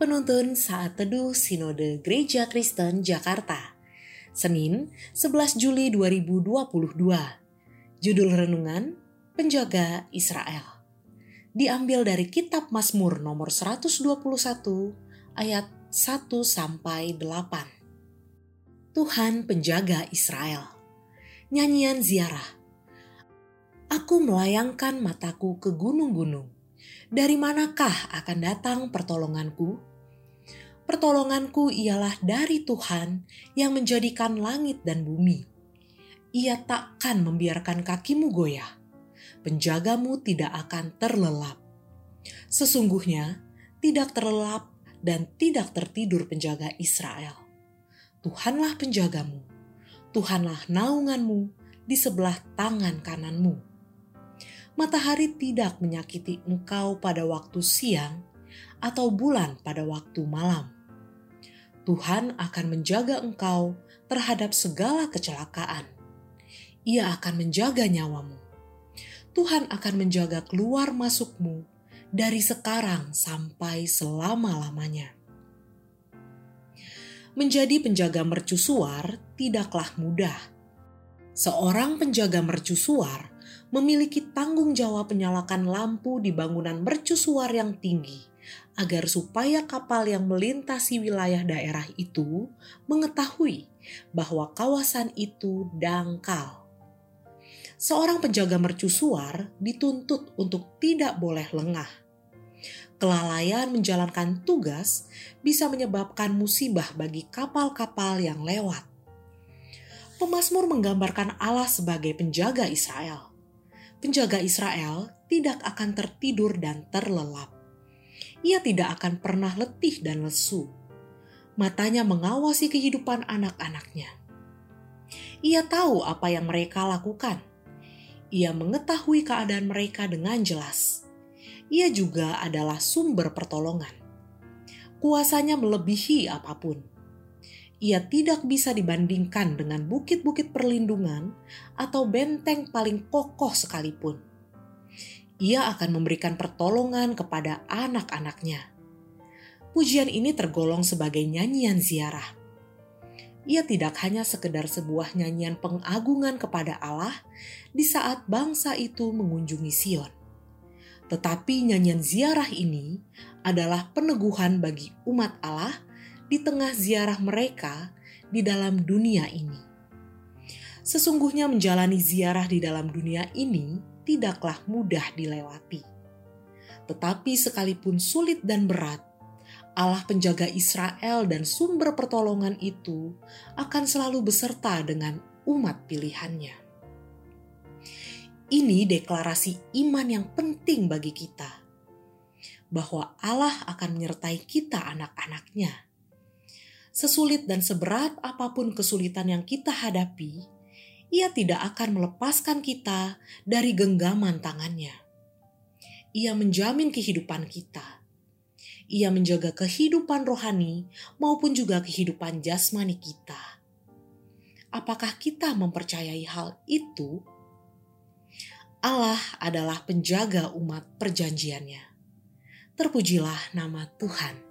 Penuntun Saat Teduh Sinode Gereja Kristen Jakarta. Senin 11 Juli 2022 Judul Renungan Penjaga Israel. Diambil dari Kitab Mazmur nomor 121 ayat 1 sampai 8 Tuhan Penjaga Israel. Nyanyian Ziarah. Aku melayangkan mataku ke gunung-gunung. Dari manakah akan datang pertolonganku? Pertolonganku ialah dari Tuhan yang menjadikan langit dan bumi. Ia takkan membiarkan kakimu goyah. Penjagamu tidak akan terlelap. Sesungguhnya tidak terlelap dan tidak tertidur penjaga Israel. Tuhanlah penjagamu, Tuhanlah naunganmu di sebelah tangan kananmu. Matahari tidak menyakiti engkau pada waktu siang, atau bulan pada waktu malam Tuhan akan menjaga engkau terhadap segala kecelakaan. Ia akan menjaga nyawamu. Tuhan akan menjaga keluar masukmu dari sekarang sampai selama-lamanya. Menjadi penjaga mercusuar tidaklah mudah. Seorang penjaga mercusuar memiliki tanggung jawab menyalakan lampu di bangunan mercusuar yang tinggi agar supaya kapal yang melintasi wilayah daerah itu mengetahui bahwa kawasan itu dangkal. Seorang penjaga mercusuar dituntut untuk tidak boleh lengah. Kelalaian menjalankan tugas bisa menyebabkan musibah bagi kapal-kapal yang lewat. Pemasmur menggambarkan Allah sebagai penjaga Israel. Penjaga Israel tidak akan tertidur dan terlelap ia tidak akan pernah letih dan lesu. Matanya mengawasi kehidupan anak-anaknya. Ia tahu apa yang mereka lakukan. Ia mengetahui keadaan mereka dengan jelas. Ia juga adalah sumber pertolongan. Kuasanya melebihi apa pun. Ia tidak bisa dibandingkan dengan bukit-bukit perlindungan atau benteng paling kokoh sekalipun ia akan memberikan pertolongan kepada anak-anaknya. Pujian ini tergolong sebagai nyanyian ziarah. Ia tidak hanya sekedar sebuah nyanyian pengagungan kepada Allah di saat bangsa itu mengunjungi Sion. Tetapi nyanyian ziarah ini adalah peneguhan bagi umat Allah di tengah ziarah mereka di dalam dunia ini. Sesungguhnya menjalani ziarah di dalam dunia ini tidaklah mudah dilewati. Tetapi sekalipun sulit dan berat, Allah penjaga Israel dan sumber pertolongan itu akan selalu beserta dengan umat pilihannya. Ini deklarasi iman yang penting bagi kita, bahwa Allah akan menyertai kita anak-anaknya. Sesulit dan seberat apa pun kesulitan yang kita hadapi, ia tidak akan melepaskan kita dari genggaman tangannya. Ia menjamin kehidupan kita. Ia menjaga kehidupan rohani maupun juga kehidupan jasmani kita. Apakah kita mempercayai hal itu? Allah adalah penjaga umat perjanjiannya. Terpujilah nama Tuhan.